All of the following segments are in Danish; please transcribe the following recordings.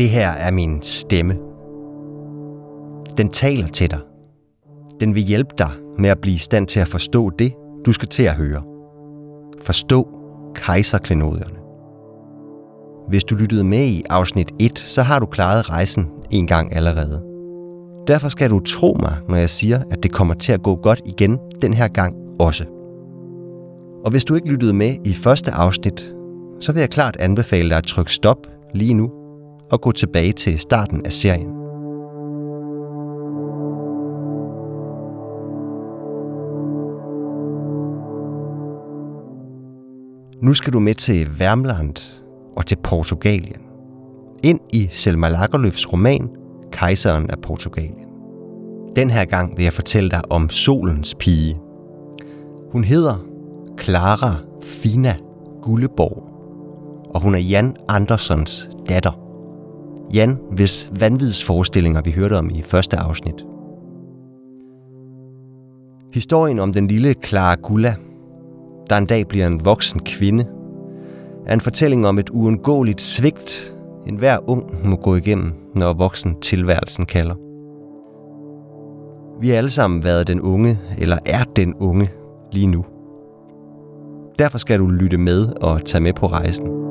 Det her er min stemme. Den taler til dig. Den vil hjælpe dig med at blive i stand til at forstå det, du skal til at høre. Forstå kejserklenodierne. Hvis du lyttede med i afsnit 1, så har du klaret rejsen en gang allerede. Derfor skal du tro mig, når jeg siger, at det kommer til at gå godt igen den her gang også. Og hvis du ikke lyttede med i første afsnit, så vil jeg klart anbefale dig at trykke stop lige nu og gå tilbage til starten af serien. Nu skal du med til Værmland og til Portugalien. Ind i Selma Lagerlöfs roman Kejseren af Portugalien. Den her gang vil jeg fortælle dig om Solens pige. Hun hedder Clara Fina Gulleborg, og hun er Jan Andersons datter. Jan, hvis vanvidsforestillinger vi hørte om i første afsnit. Historien om den lille Clara Gulla, der en dag bliver en voksen kvinde, er en fortælling om et uundgåeligt svigt, en hver ung må gå igennem, når voksen tilværelsen kalder. Vi har alle sammen været den unge, eller er den unge lige nu. Derfor skal du lytte med og tage med på rejsen.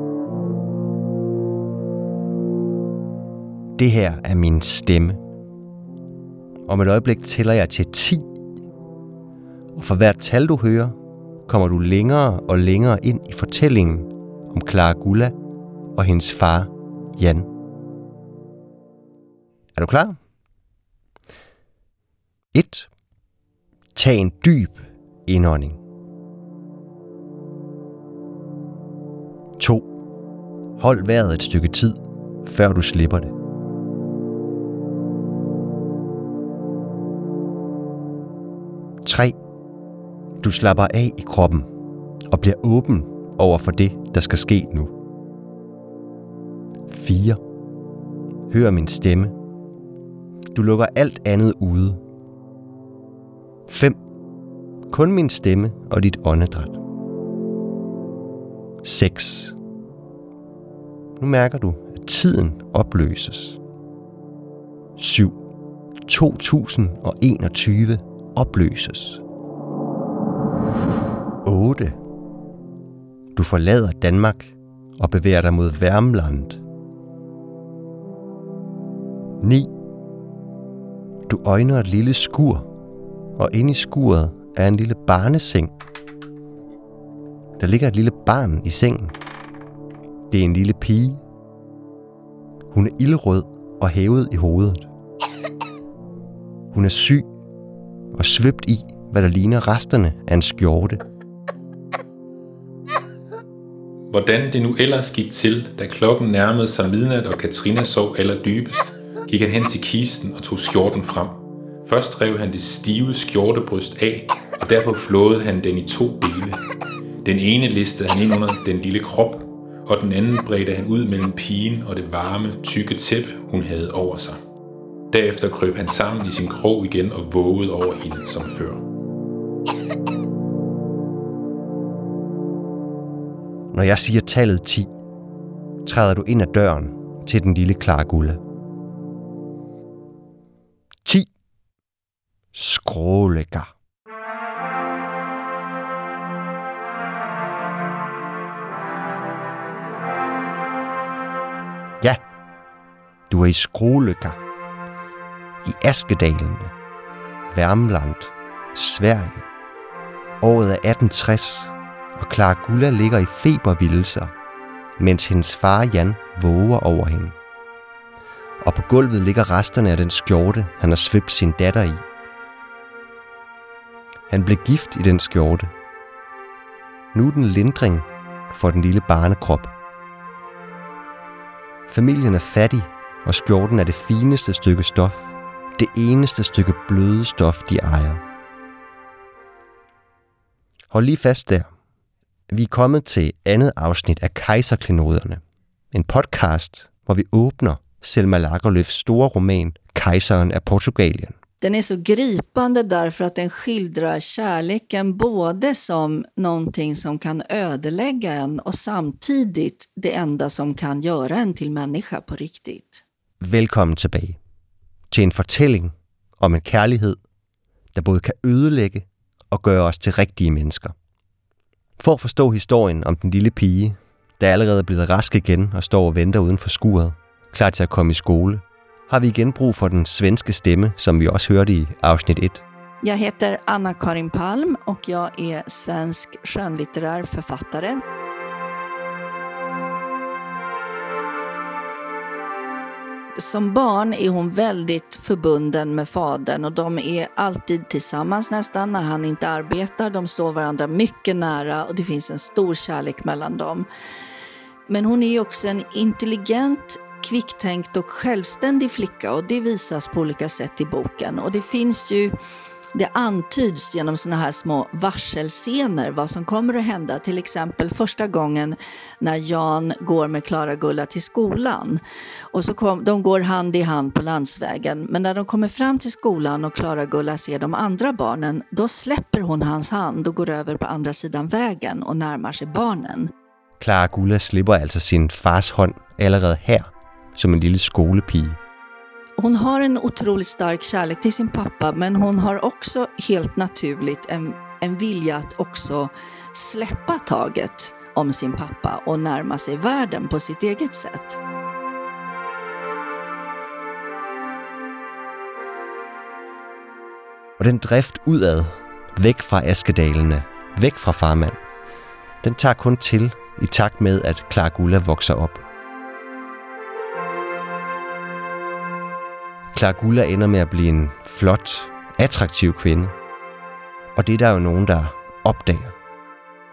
Det her er min stemme. Om et øjeblik tæller jeg til 10. Og for hvert tal du hører, kommer du længere og længere ind i fortællingen om Clara Gulla og hendes far, Jan. Er du klar? 1. Tag en dyb indånding. 2. Hold vejret et stykke tid, før du slipper det. 3. Du slapper af i kroppen og bliver åben over for det, der skal ske nu. 4. Hør min stemme. Du lukker alt andet ude. 5. Kun min stemme og dit åndedræt. 6. Nu mærker du, at tiden opløses. 7. 2021 opløses. 8. Du forlader Danmark og bevæger dig mod Værmland. 9. Du øjner et lille skur, og inde i skuret er en lille barneseng. Der ligger et lille barn i sengen. Det er en lille pige. Hun er ildrød og hævet i hovedet. Hun er syg og svøbt i, hvad der ligner resterne af en skjorte. Hvordan det nu ellers gik til, da klokken nærmede sig midnat og Katrina sov allerdybest, gik han hen til kisten og tog skjorten frem. Først rev han det stive skjortebryst af, og derfor flåede han den i to dele. Den ene listede han ind under den lille krop, og den anden bredte han ud mellem pigen og det varme, tykke tæppe, hun havde over sig. Derefter krøb han sammen i sin krog igen og vågede over hende som før. Når jeg siger tallet 10, træder du ind ad døren til den lille Clara Gulla. 10. Skrålægger. Ja, du er i Skrålægger. I Askedalene. Værmland. Sverige. Året er 1860 og Clara Gulla ligger i febervildelser, mens hendes far Jan våger over hende. Og på gulvet ligger resterne af den skjorte, han har svøbt sin datter i. Han blev gift i den skjorte. Nu er den lindring for den lille barnekrop. Familien er fattig, og skjorten er det fineste stykke stof. Det eneste stykke bløde stof, de ejer. Hold lige fast der. Vi er kommet til andet afsnit af Kejserklenoderne. En podcast, hvor vi åbner Selma Lagerlöfs store roman Kejseren af Portugalien. Den är så gripande därför att den skildrar kärleken både som någonting som kan ödelägga en och samtidigt det enda som kan göra en till människa på riktigt. Velkommen tilbage til en fortælling om en kærlighed, der både kan ødelægge og gøre os til rigtige mennesker. For at forstå historien om den lille pige, der allerede er blevet rask igen og står og venter uden for skuret, klar til at komme i skole, har vi igen brug for den svenske stemme, som vi også hørte i afsnit 1. Jag heter Anna-Karin Palm och jag är svensk skönlitterär författare. Som barn är hon väldigt förbunden med fadern och de är alltid tillsammans nästan när han inte arbetar. De står varandra mycket nära och det finns en stor kärlek mellan dem. Men hon är också en intelligent, kvicktänkt och självständig flicka och det visas på olika sätt i boken. Och det finns ju det antyds genom såna här små varselscener vad som kommer att hända. Till exempel första gången när Jan går med Klara-Gulla till skolan. Och så kom, de går hand i hand på landsvägen. Men när de kommer fram till skolan och Klara-Gulla ser de andra barnen, då släpper hon hans hand och går över på andra sidan vägen och närmar sig barnen. Klara-Gulla slipper alltså sin fars hånd allerede här, som en lille skolepige. Hon har en otroligt stark kärlek till sin pappa men hon har också helt naturligt en, en vilja att också släppa taget om sin pappa och närma sig världen på sitt eget sätt. Og den drift udad, væk fra askedalene, væk fra farmand, den tager kun til i takt med, at Clara Gulla vokser op. Clara Gulla ender med at blive en flot, attraktiv kvinde. Og det er der jo nogen, der opdager.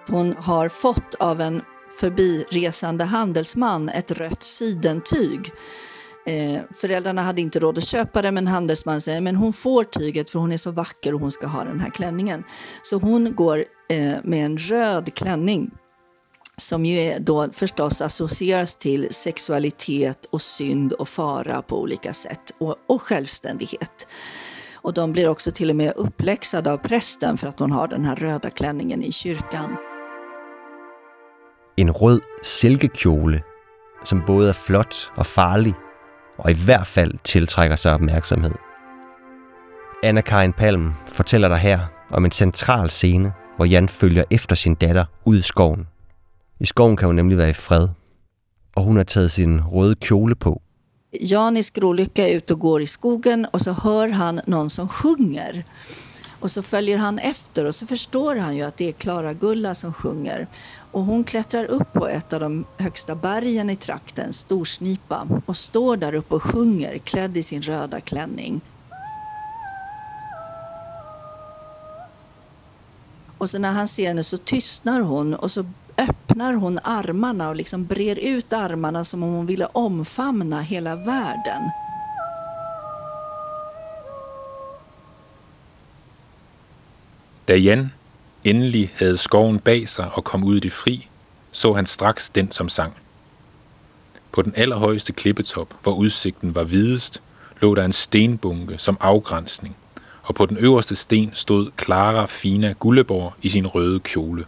Hon har fått av en förbiresande handelsman ett rött sidentyg. Eh, föräldrarna hade inte råd att köpa det men handelsmannen säger men hon får tyget för hon är så vacker och hon ska ha den här klänningen. Så hon går eh, med en röd klänning som ju är då förstås associeras till sexualitet och synd och fara på olika sätt och, och självständighet. Och de blir också till och med uppläxade av prästen för att hon har den här röda klänningen i kyrkan. En rød silkekjole, som både er flot og farlig, og i hvert fald tiltrækker sig opmærksomhed. Anna Karin Palm fortæller dig her om en central scene, hvor Jan følger efter sin datter ud i skoven. I skoven kan hun nemlig være i fred, og hun har taget sin røde kjole på. Janis i er ute och går i skogen och så hör han någon som sjunger. Och så följer han efter och så förstår han ju att det är Klara-Gulla som sjunger. Och hon klättrar upp på ett av de högsta bergen i trakten, Storsnipa, och står där uppe och sjunger klädd i sin röda klänning. Och så när han ser henne så tystnar hon och så öppnar hon armarna och liksom brer ut armarna som om hon ville omfamna hela världen. Da Jan endelig havde skoven bag sig og kom ud i det fri, så han straks den, som sang. På den allerhøjeste klippetop, hvor udsigten var videst, lå der en stenbunke som afgrænsning, og på den øverste sten stod Clara Fina Gulleborg i sin røde kjole.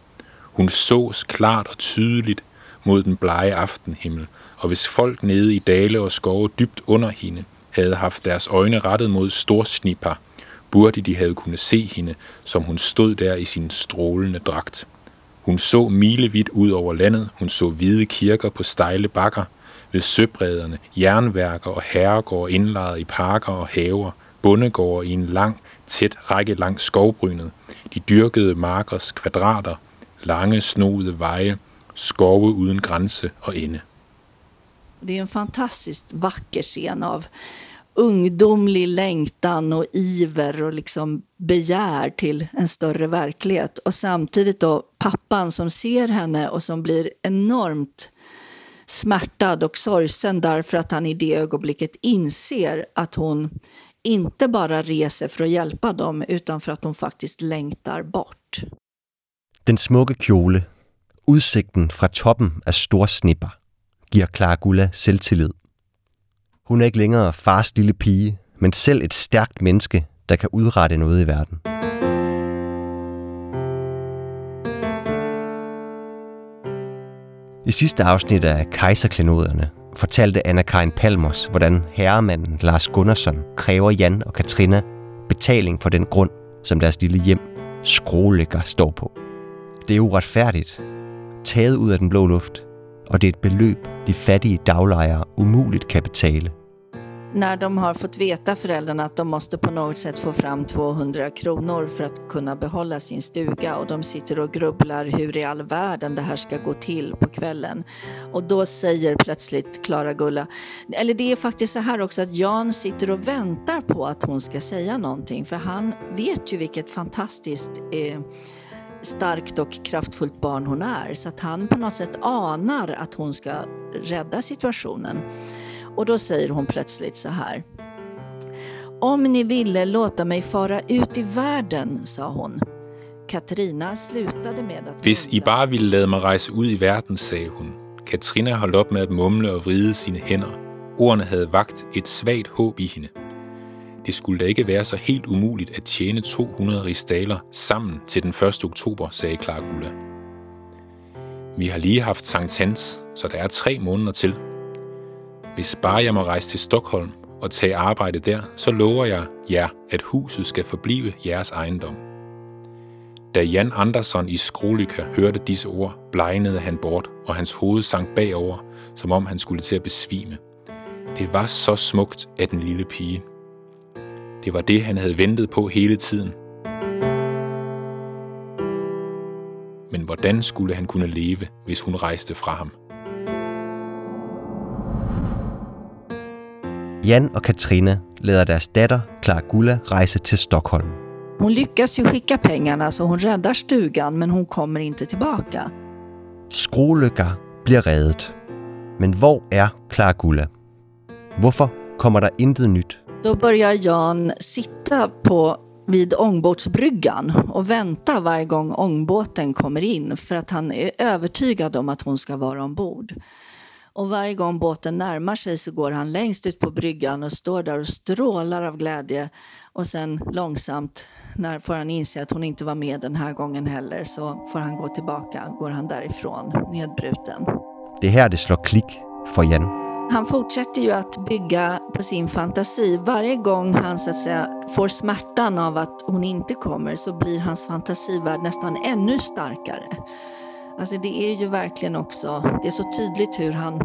Hun sås klart og tydeligt mod den blege aftenhimmel, og hvis folk nede i dale og skove dybt under hende havde haft deres øjne rettet mod Storsnipa, burde de have kunne se hende, som hun stod der i sin strålende dragt. Hun så milevidt ud over landet, hun så hvide kirker på stejle bakker, ved søbrederne, jernværker og herregårde indlejret i parker og haver, bondegårde i en lang, tæt række langs skovbrynet, de dyrkede markers kvadrater, lange, snoede veje, skove uden grænse og ende. Det är en fantastiskt vacker scen av ungdomlig längtan och iver och liksom begär till en större verklighet. Och samtidigt då pappan som ser henne och som blir enormt smärtad och sorgsen därför att han i det ögonblicket inser att hon inte bara reser för att hjälpa dem utan för att hon faktiskt längtar bort. Den smukke kjole, udsigten fra toppen af Storsnipper, giver Clara Gulla selvtillid. Hun er ikke længere fars lille pige, men selv et stærkt menneske, der kan udrette noget i verden. I sidste afsnit af Kejserklenoderne fortalte anna karin Palmers, hvordan herremanden Lars Gunnarsson kræver Jan og Katrina betaling for den grund, som deres lille hjem, Skrålægger, står på. Det er uretfærdigt, taget ud af den blå luft, og det er et beløb, de fattige daglejere umuligt kan betale. När de har fått veta föräldrarna att de måste på något sätt få fram 200 kronor för att kunna behålla sin stuga och de sitter och grubblar hur i all världen det här ska gå till på kvällen. Och då säger plötsligt Klara Gulla, eller det är faktiskt så här också att Jan sitter och väntar på att hon ska säga någonting för han vet ju vilket fantastiskt eh, starkt och kraftfullt barn hon är så att han på något sätt anar att hon ska rädda situationen. Och då säger hon plötsligt så här. Om ni ville låta mig fara ut i världen, sa hon. Katrina slutade med att... Hvis I bare ville lade mig rejse ud i verden, sagde hun. Katrina holdt op med at mumle og vride sine hænder. Ordene havde vagt et svagt håb i hende. Det skulle da ikke være så helt umuligt at tjene 200 ristaler sammen til den 1. oktober, sagde Clark Gulla. Vi har lige haft Sankt Hans, så der er tre måneder til, hvis bare jeg må rejse til Stockholm og tage arbejde der, så lover jeg jer, at huset skal forblive jeres ejendom. Da Jan Andersson i Skrolyka hørte disse ord, blegnede han bort, og hans hoved sank bagover, som om han skulle til at besvime. Det var så smukt af den lille pige. Det var det, han havde ventet på hele tiden. Men hvordan skulle han kunne leve, hvis hun rejste fra ham? Jan og Katrina lader deres datter, Clara Gulla, rejse til Stockholm. Hon lyckas ju skicka pengarna så hon räddar stugan men hon kommer inte tillbaka. Skrålykker bliver reddet. Men hvor er Clara Gulla? Hvorfor kommer der intet nyt? Då börjar Jan sitta på vid ångbåtsbryggan och vänta varje gång ångbåten kommer in för att han är övertygad om att hon ska vara ombord. Och varje gång båten närmar sig så går han längst ut på bryggan och står där och strålar av glädje. Och sen långsamt, när får han inse att hon inte var med den här gången heller, så får han gå tillbaka, går han därifrån nedbruten. Det är här det slår klick för Jan. Han fortsätter ju att bygga på sin fantasi. Varje gång han så att säga, får smärtan av att hon inte kommer så blir hans fantasivärld nästan ännu starkare. Alltså det är ju verkligen också, det är så tydligt hur han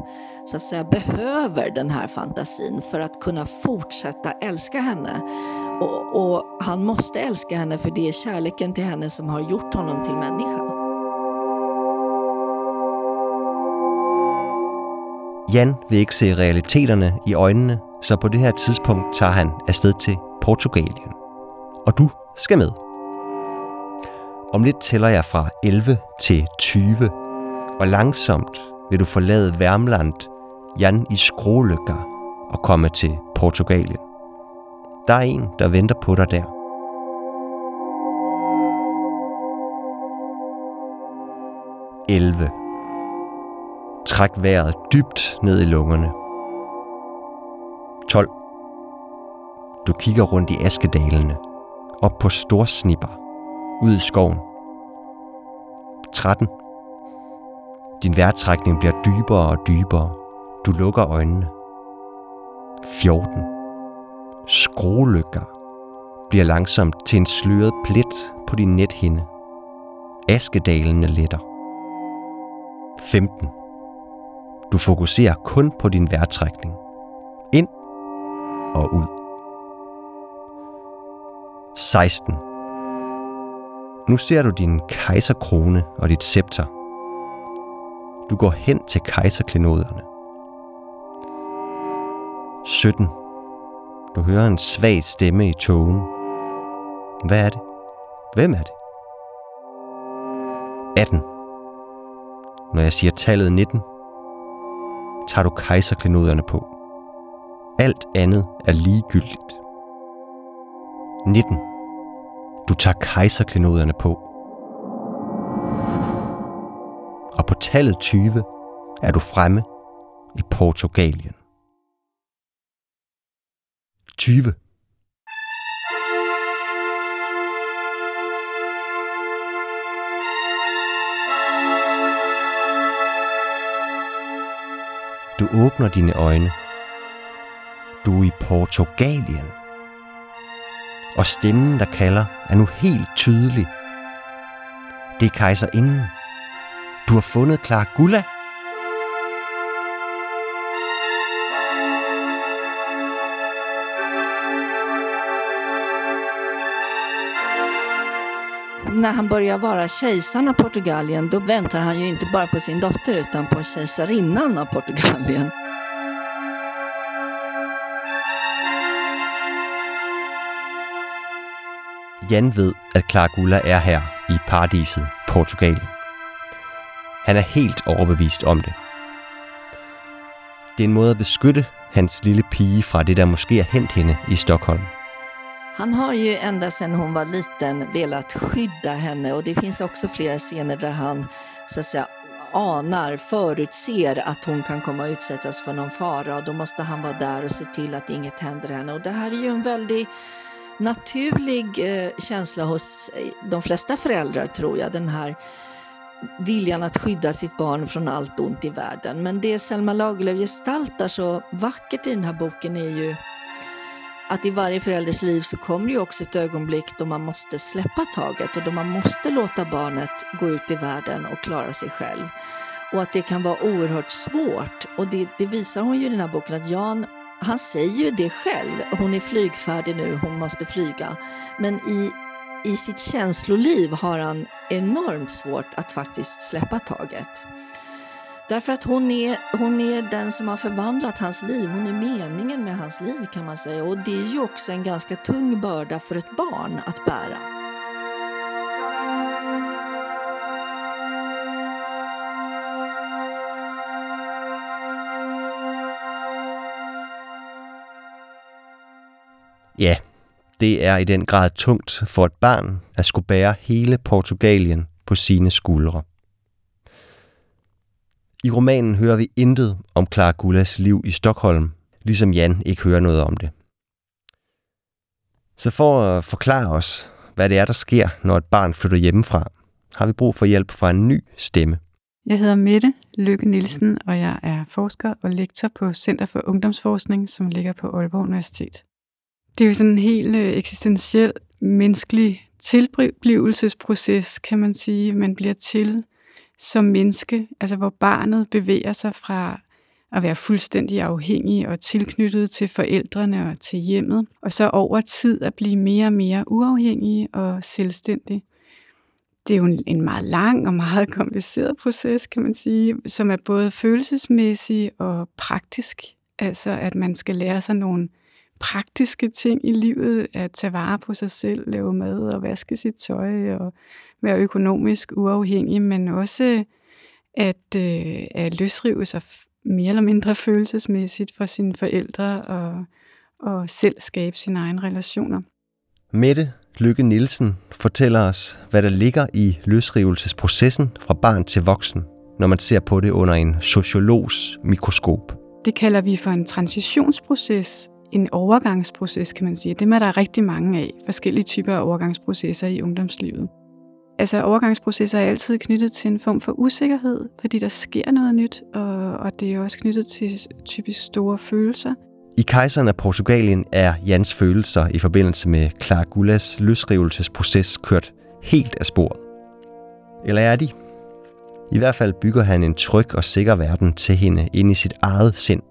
så att säga behöver den här fantasin för att kunna fortsätta älska henne. Och, och han måste älska henne för det är kärleken till henne som har gjort honom till människa. Jan vil ikke se realiteterne i øjnene, så på det her tidspunkt tager han afsted til Portugalien. Og du skal med. Om lidt tæller jeg fra 11 til 20, og langsomt vil du forlade Værmland, Jan i Skrålykker og komme til Portugalien. Der er en, der venter på dig der. Elve. Træk vejret dybt ned i lungerne. 12. Du kigger rundt i askedalene, op på storsnipper, ud i skoven. 13. Din vejrtrækning bliver dybere og dybere. Du lukker øjnene. 14. Skruelykker bliver langsomt til en sløret plet på din nethinde. Askedalene letter. 15. Du fokuserer kun på din vejrtrækning. Ind og ud. 16. Nu ser du din kejserkrone og dit scepter. Du går hen til kejserklenoderne. 17. Du hører en svag stemme i togen. Hvad er det? Hvem er det? 18. Når jeg siger tallet 19, tager du kejserklenoderne på. Alt andet er ligegyldigt. 19. Du tager kejserklenoderne på. Og på tallet 20 er du fremme i Portugalien. 20. Du åbner dine øjne. Du er i Portugalien. Og stemmen, der kalder, er nu helt tydelig. Det er kejserinden. Du har fundet Clara Gulla. När han börjar vara kejsaren av Portugalien då väntar han ju inte bara på sin dotter utan på kejsarinnan av Portugalien. Jan ved, at Clara Gulla er her i paradiset Portugalien. Han er helt overbevist om det. Det er en måde at beskytte hans lille pige fra det, der måske er hent hende i Stockholm. Han har ju ända sedan hon var liten velat skydda henne och det finns också flera scener där han så att säga anar, förutser att hon kan komma att utsättas för någon fara och då måste han vara där och se till att inget händer henne. Och det här är ju en väldigt naturlig eh, känsla hos eh, de flesta föräldrar tror jag, den här viljan att skydda sitt barn från allt ont i världen. Men det Selma Lagerlöf gestaltar så vackert i den här boken är ju att i varje förälders liv så kommer det ju också ett ögonblick då man måste släppa taget och då man måste låta barnet gå ut i världen och klara sig själv. Och att det kan vara oerhört svårt. Och det, det visar hon ju i den här boken att Jan, han säger ju det själv. Hon är flygfärdig nu, hon måste flyga. Men i, i sitt känsloliv har han enormt svårt att faktiskt släppa taget. Därför att hon är, hon är den som har förvandlat hans liv. Hon är meningen med hans liv kan man säga. Och det är ju också en ganska tung börda för ett barn att bära. Ja, det er i den grad tungt for et barn at skulle bære hele Portugalien på sine skuldre. I romanen hører vi intet om Clara Gullas liv i Stockholm, ligesom Jan ikke hører noget om det. Så for at forklare os, hvad det er, der sker, når et barn flytter hjemmefra, har vi brug for hjælp fra en ny stemme. Jeg hedder Mette Lykke Nielsen, og jeg er forsker og lektor på Center for Ungdomsforskning, som ligger på Aalborg Universitet. Det er jo sådan en helt øh, eksistentiel, menneskelig tilblivelsesproces, kan man sige. Man bliver til som menneske, altså hvor barnet bevæger sig fra at være fuldstændig afhængig og tilknyttet til forældrene og til hjemmet, og så over tid at blive mere og mere uafhængig og selvstændig. Det er jo en meget lang og meget kompliceret proces, kan man sige, som er både følelsesmæssig og praktisk. Altså at man skal lære sig nogle praktiske ting i livet, at tage vare på sig selv, lave mad og vaske sit tøj og være økonomisk uafhængig, men også at, øh, at løsrive sig mere eller mindre følelsesmæssigt for sine forældre og, og selv skabe sine egne relationer. Mette Lykke Nielsen fortæller os, hvad der ligger i løsrivelsesprocessen fra barn til voksen, når man ser på det under en sociologs mikroskop. Det kalder vi for en transitionsproces, en overgangsproces, kan man sige. Det er der rigtig mange af, forskellige typer af overgangsprocesser i ungdomslivet. Altså overgangsprocesser er altid knyttet til en form for usikkerhed, fordi der sker noget nyt, og, og det er også knyttet til typisk store følelser. I kejseren af Portugalien er Jans følelser i forbindelse med Clara Gullas løsrivelsesproces kørt helt af sporet. Eller er de? I hvert fald bygger han en tryg og sikker verden til hende ind i sit eget sind.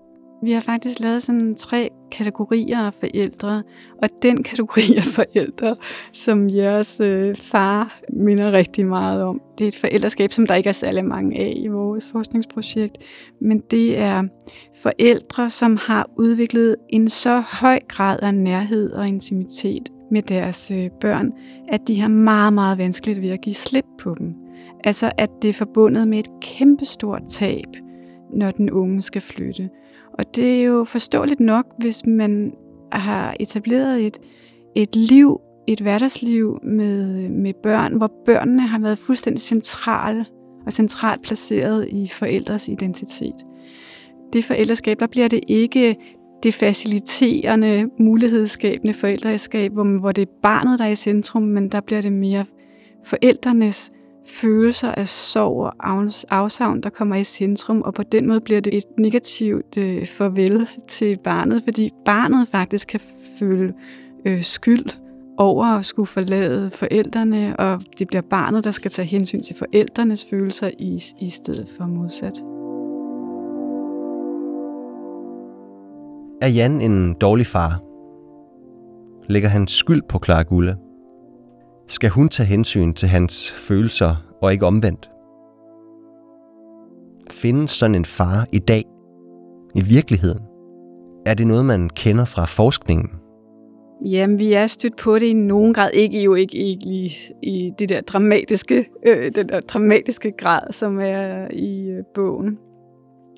Vi har faktisk lavet sådan tre kategorier af forældre, og den kategori af forældre, som jeres øh, far minder rigtig meget om, det er et forældreskab, som der ikke er særlig mange af i vores forskningsprojekt, men det er forældre, som har udviklet en så høj grad af nærhed og intimitet med deres øh, børn, at de har meget, meget vanskeligt ved at give slip på dem. Altså at det er forbundet med et kæmpestort tab, når den unge skal flytte. Og det er jo forståeligt nok, hvis man har etableret et, et liv, et hverdagsliv med, med børn, hvor børnene har været fuldstændig centrale og centralt placeret i forældres identitet. Det forældreskab, der bliver det ikke det faciliterende, mulighedsskabende forældreskab, hvor, hvor det er barnet, der er i centrum, men der bliver det mere forældrenes følelser af sorg og afsavn, der kommer i centrum, og på den måde bliver det et negativt øh, farvel til barnet, fordi barnet faktisk kan føle øh, skyld over at skulle forlade forældrene, og det bliver barnet, der skal tage hensyn til forældrenes følelser i, i stedet for modsat. Er Jan en dårlig far? Lægger han skyld på Clara Gulle? Skal hun tage hensyn til hans følelser og ikke omvendt? Findes sådan en far i dag? I virkeligheden? Er det noget, man kender fra forskningen? Jamen, vi er stødt på det i nogen grad. Ikke jo ikke, ikke i, i det der dramatiske, øh, den der dramatiske grad, som er i øh, bogen.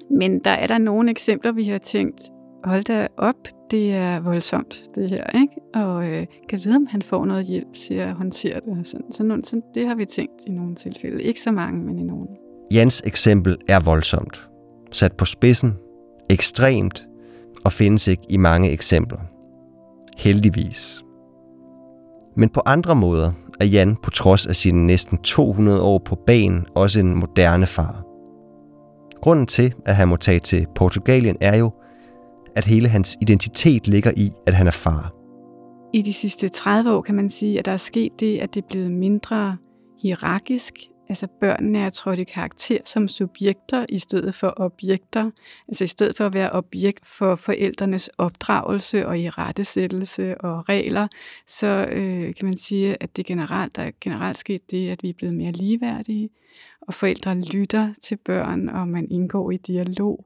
Men der er der nogle eksempler, vi har tænkt, hold da op, det er voldsomt, det her, ikke? Og øh, kan vide, om han får noget hjælp til at håndtere det. Sådan, sådan, sådan, det har vi tænkt i nogle tilfælde. Ikke så mange, men i nogle. Jans eksempel er voldsomt. Sat på spidsen, ekstremt, og findes ikke i mange eksempler. Heldigvis. Men på andre måder er Jan på trods af sine næsten 200 år på banen også en moderne far. Grunden til, at han må tage til Portugalien er jo, at hele hans identitet ligger i, at han er far. I de sidste 30 år kan man sige, at der er sket det, at det er blevet mindre hierarkisk. Altså børnene er trådt i karakter som subjekter i stedet for objekter. Altså i stedet for at være objekt for forældrenes opdragelse og i rettesættelse og regler, så øh, kan man sige, at det generelt, der er generelt sket det, at vi er blevet mere ligeværdige og forældre lytter til børn, og man indgår i dialog.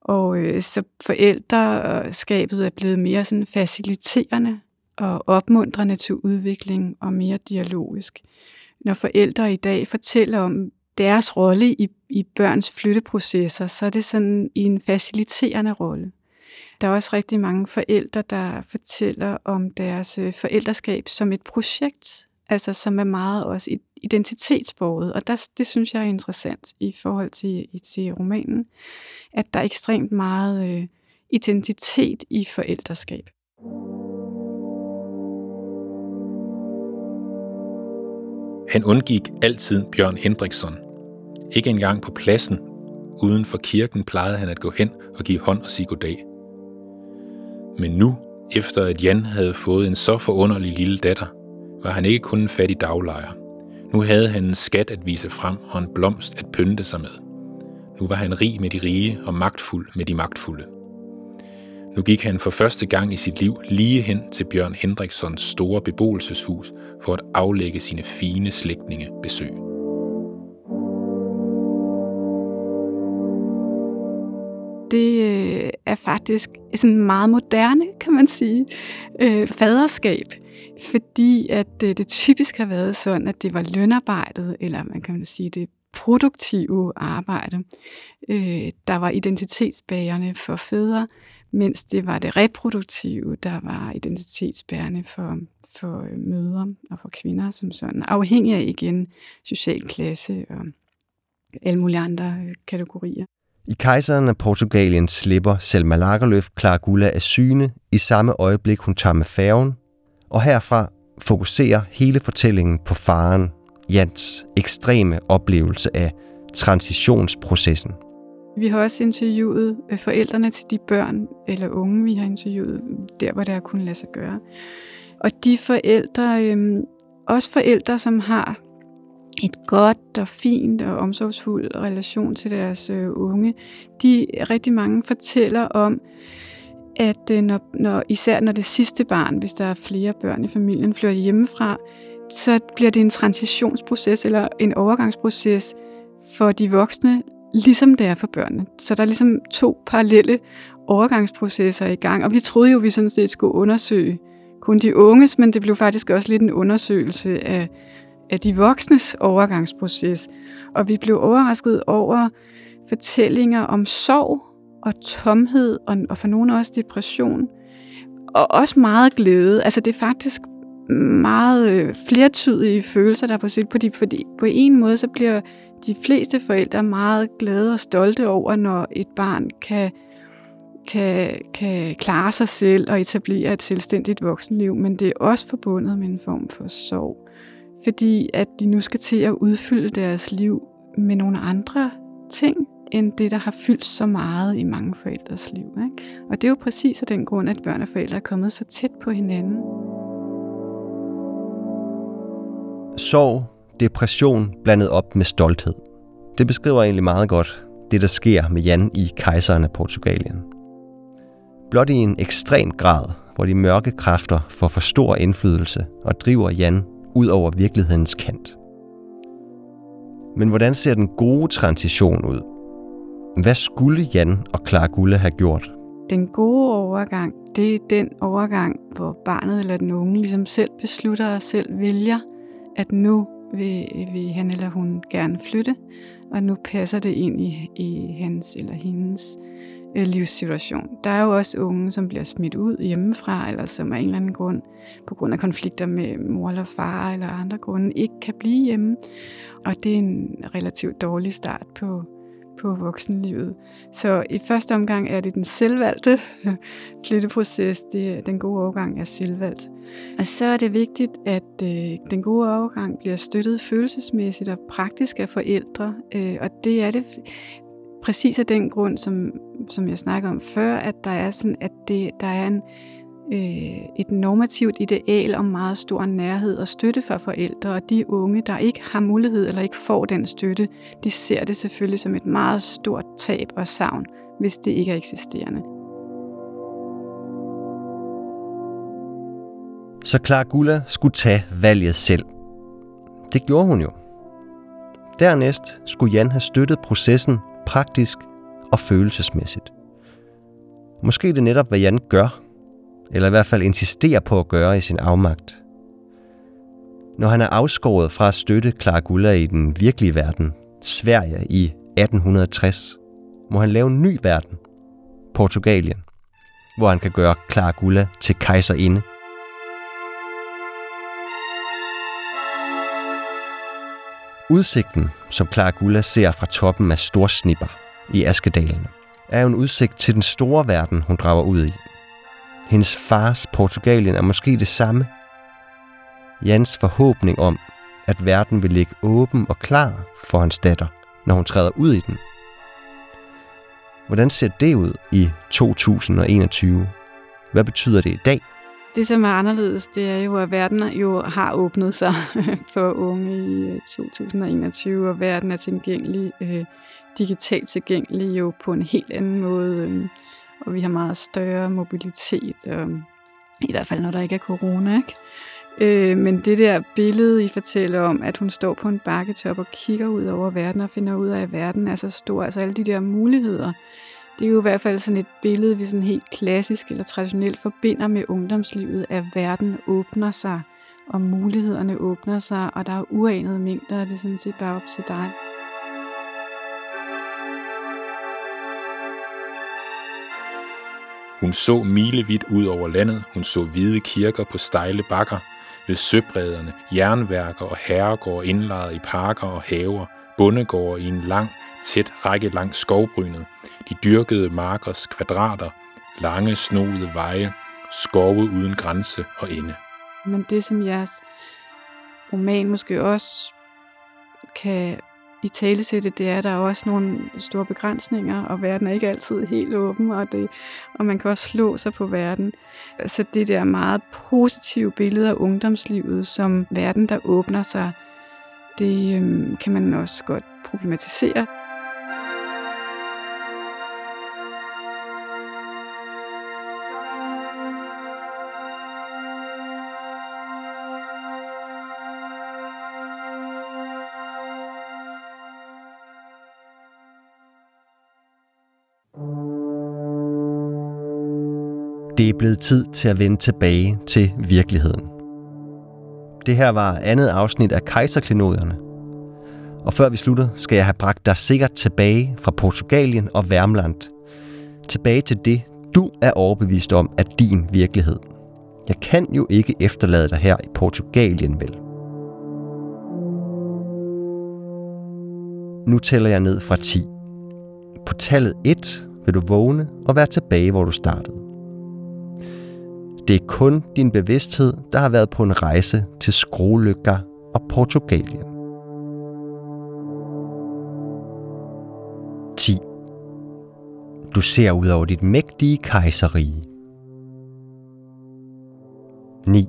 Og øh, så forældreskabet er blevet mere sådan faciliterende og opmuntrende til udvikling og mere dialogisk. Når forældre i dag fortæller om deres rolle i, i børns flytteprocesser, så er det sådan i en faciliterende rolle. Der er også rigtig mange forældre, der fortæller om deres øh, forældreskab som et projekt, altså som er meget også identitetsborget, og der, det synes jeg er interessant i forhold til, til romanen, at der er ekstremt meget øh, identitet i forældreskab. Han undgik altid Bjørn Hendriksson. Ikke engang på pladsen uden for kirken plejede han at gå hen og give hånd og sige goddag. Men nu, efter at Jan havde fået en så forunderlig lille datter, var han ikke kun en fattig daglejer. Nu havde han en skat at vise frem og en blomst at pynte sig med. Nu var han rig med de rige og magtfuld med de magtfulde. Nu gik han for første gang i sit liv lige hen til Bjørn Hendrikssons store beboelseshus for at aflægge sine fine slægtninge besøg. Det øh, er faktisk sådan meget moderne, kan man sige, øh, faderskab fordi at øh, det typisk har været sådan, at det var lønarbejdet, eller man kan sige det produktive arbejde, øh, der var identitetsbærende for fædre, mens det var det reproduktive, der var identitetsbærende for, for øh, mødre og for kvinder som sådan, afhængig af igen social klasse og alle mulige andre øh, kategorier. I kejseren af Portugalien slipper Selma Lagerlöf Clara Gula af syne i samme øjeblik, hun tager med færgen og herfra fokuserer hele fortællingen på faren, Jans ekstreme oplevelse af transitionsprocessen. Vi har også interviewet øh, forældrene til de børn eller unge, vi har interviewet, der hvor det har kunnet lade sig gøre. Og de forældre, øh, også forældre, som har et godt og fint og omsorgsfuldt relation til deres øh, unge, de rigtig mange fortæller om, at øh, når, når, især når det sidste barn, hvis der er flere børn i familien, flytter hjemmefra, så bliver det en transitionsproces eller en overgangsproces for de voksne, ligesom det er for børnene. Så der er ligesom to parallelle overgangsprocesser i gang, og vi troede jo, vi sådan set skulle undersøge kun de unges, men det blev faktisk også lidt en undersøgelse af, af de voksnes overgangsproces. Og vi blev overrasket over fortællinger om sorg og tomhed, og, og for nogle også depression, og også meget glæde. Altså det er faktisk meget øh, flertydige følelser, der er på spil, fordi, fordi på en måde så bliver de fleste forældre meget glade og stolte over, når et barn kan, kan, kan klare sig selv og etablere et selvstændigt voksenliv, men det er også forbundet med en form for sorg, fordi at de nu skal til at udfylde deres liv med nogle andre ting, end det, der har fyldt så meget i mange forældres liv. Ikke? Og det er jo præcis af den grund, at børn og forældre er kommet så tæt på hinanden. Sorg, depression blandet op med stolthed. Det beskriver egentlig meget godt det, der sker med Jan i kejseren af Portugalien. Blot i en ekstrem grad, hvor de mørke kræfter får for stor indflydelse og driver Jan ud over virkelighedens kant. Men hvordan ser den gode transition ud? Hvad skulle Jan og Clara Gulle have gjort? Den gode overgang, det er den overgang, hvor barnet eller den unge ligesom selv beslutter og selv vælger, at nu vil, vil han eller hun gerne flytte, og nu passer det ind i, i hans eller hendes øh, livssituation. Der er jo også unge, som bliver smidt ud hjemmefra, eller som af en eller anden grund, på grund af konflikter med mor eller far eller andre grunde, ikke kan blive hjemme. Og det er en relativt dårlig start på, på voksenlivet. Så i første omgang er det den selvvalgte flytteproces. Det, den gode overgang er selvvalgt. Og så er det vigtigt, at øh, den gode overgang bliver støttet følelsesmæssigt og praktisk af forældre. Øh, og det er det præcis af den grund, som, som jeg snakker om før, at der er sådan, at det, der er en, øh, Øh, et normativt ideal om meget stor nærhed og støtte for forældre, og de unge, der ikke har mulighed eller ikke får den støtte, de ser det selvfølgelig som et meget stort tab og savn, hvis det ikke er eksisterende. Så Clara Gulla skulle tage valget selv. Det gjorde hun jo. Dernæst skulle Jan have støttet processen praktisk og følelsesmæssigt. Måske det netop, hvad Jan gør, eller i hvert fald insisterer på at gøre i sin afmagt. Når han er afskåret fra at støtte Clara Gulla i den virkelige verden, Sverige i 1860, må han lave en ny verden, Portugalien, hvor han kan gøre Clara Gulla til kejserinde. Udsigten, som Clara Gulla ser fra toppen af Storsnipper i Askedalene, er en udsigt til den store verden, hun drager ud i. Hendes fars Portugalien er måske det samme. Jans forhåbning om, at verden vil ligge åben og klar for hans datter, når hun træder ud i den. Hvordan ser det ud i 2021? Hvad betyder det i dag? Det, som er anderledes, det er jo, at verden jo har åbnet sig for unge i øh, 2021, og verden er tilgængelig, øh, digitalt tilgængelig jo på en helt anden måde. Øh, og vi har meget større mobilitet, og i hvert fald når der ikke er corona. Ikke? Øh, men det der billede, I fortæller om, at hun står på en bakketop og kigger ud over verden og finder ud af, at verden er så stor, altså alle de der muligheder, det er jo i hvert fald sådan et billede, vi sådan helt klassisk eller traditionelt forbinder med ungdomslivet, at verden åbner sig, og mulighederne åbner sig, og der er uanede mængder, og det er sådan set bare op til dig. Hun så milevidt ud over landet. Hun så hvide kirker på stejle bakker, ved søbrederne, jernværker og herregård indlejret i parker og haver, bondegårde i en lang, tæt række langs skovbrynet, de dyrkede markers kvadrater, lange, snoede veje, skove uden grænse og ende. Men det, som jeres roman måske også kan i talesætte, det er, at der er også nogle store begrænsninger, og verden er ikke altid helt åben, og, det, og man kan også slå sig på verden. Så det der meget positive billede af ungdomslivet som verden, der åbner sig, det øhm, kan man også godt problematisere. Det er blevet tid til at vende tilbage til virkeligheden. Det her var andet afsnit af Kejserklenoderne. Og før vi slutter, skal jeg have bragt dig sikkert tilbage fra Portugalien og Værmland. Tilbage til det, du er overbevist om, er din virkelighed. Jeg kan jo ikke efterlade dig her i Portugalien, vel? Nu tæller jeg ned fra 10. På tallet 1 vil du vågne og være tilbage, hvor du startede. Det er kun din bevidsthed, der har været på en rejse til skruelykker, og Portugalien. 10. Du ser ud over dit mægtige kejserige. 9.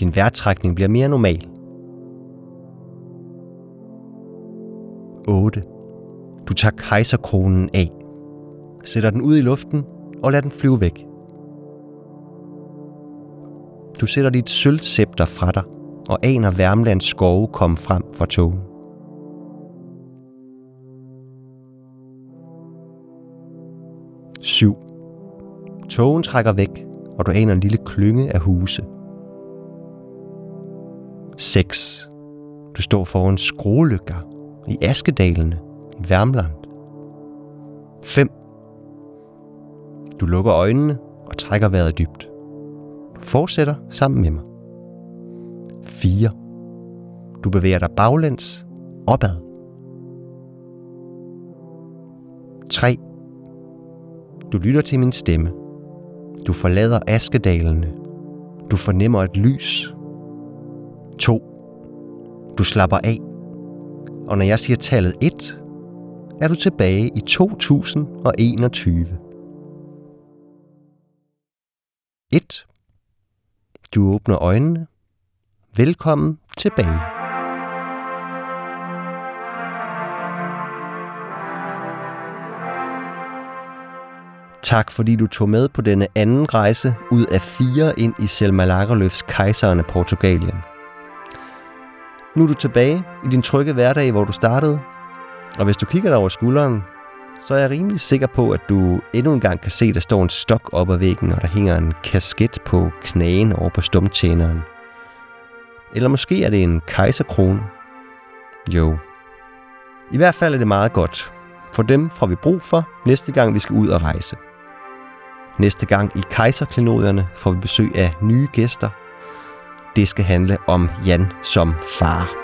Din vejrtrækning bliver mere normal. 8. Du tager kejserkronen af, sætter den ud i luften og lader den flyve væk. Du sætter dit sølvscepter fra dig og aner Værmlands skove komme frem fra togen. 7. Togen trækker væk, og du aner en lille klynge af huse. 6. Du står foran skruelykker i Askedalene i Værmland. 5. Du lukker øjnene og trækker vejret dybt. Fortsætter sammen med mig. 4. Du bevæger dig baglæns opad. 3. Du lytter til min stemme. Du forlader askedalene. Du fornemmer et lys. 2. Du slapper af. Og når jeg siger tallet 1, er du tilbage i 2021. 1. Du åbner øjnene. Velkommen tilbage. Tak fordi du tog med på denne anden rejse ud af fire ind i Selma Lagerlöfs Kejseren af Portugalien. Nu er du tilbage i din trygge hverdag, hvor du startede. Og hvis du kigger dig over skulderen, så er jeg rimelig sikker på, at du endnu en gang kan se, at der står en stok op ad væggen, og der hænger en kasket på knæen over på stumtjeneren. Eller måske er det en kejserkrone. Jo. I hvert fald er det meget godt. For dem får vi brug for næste gang, vi skal ud og rejse. Næste gang i kejserklenodierne får vi besøg af nye gæster. Det skal handle om Jan som far.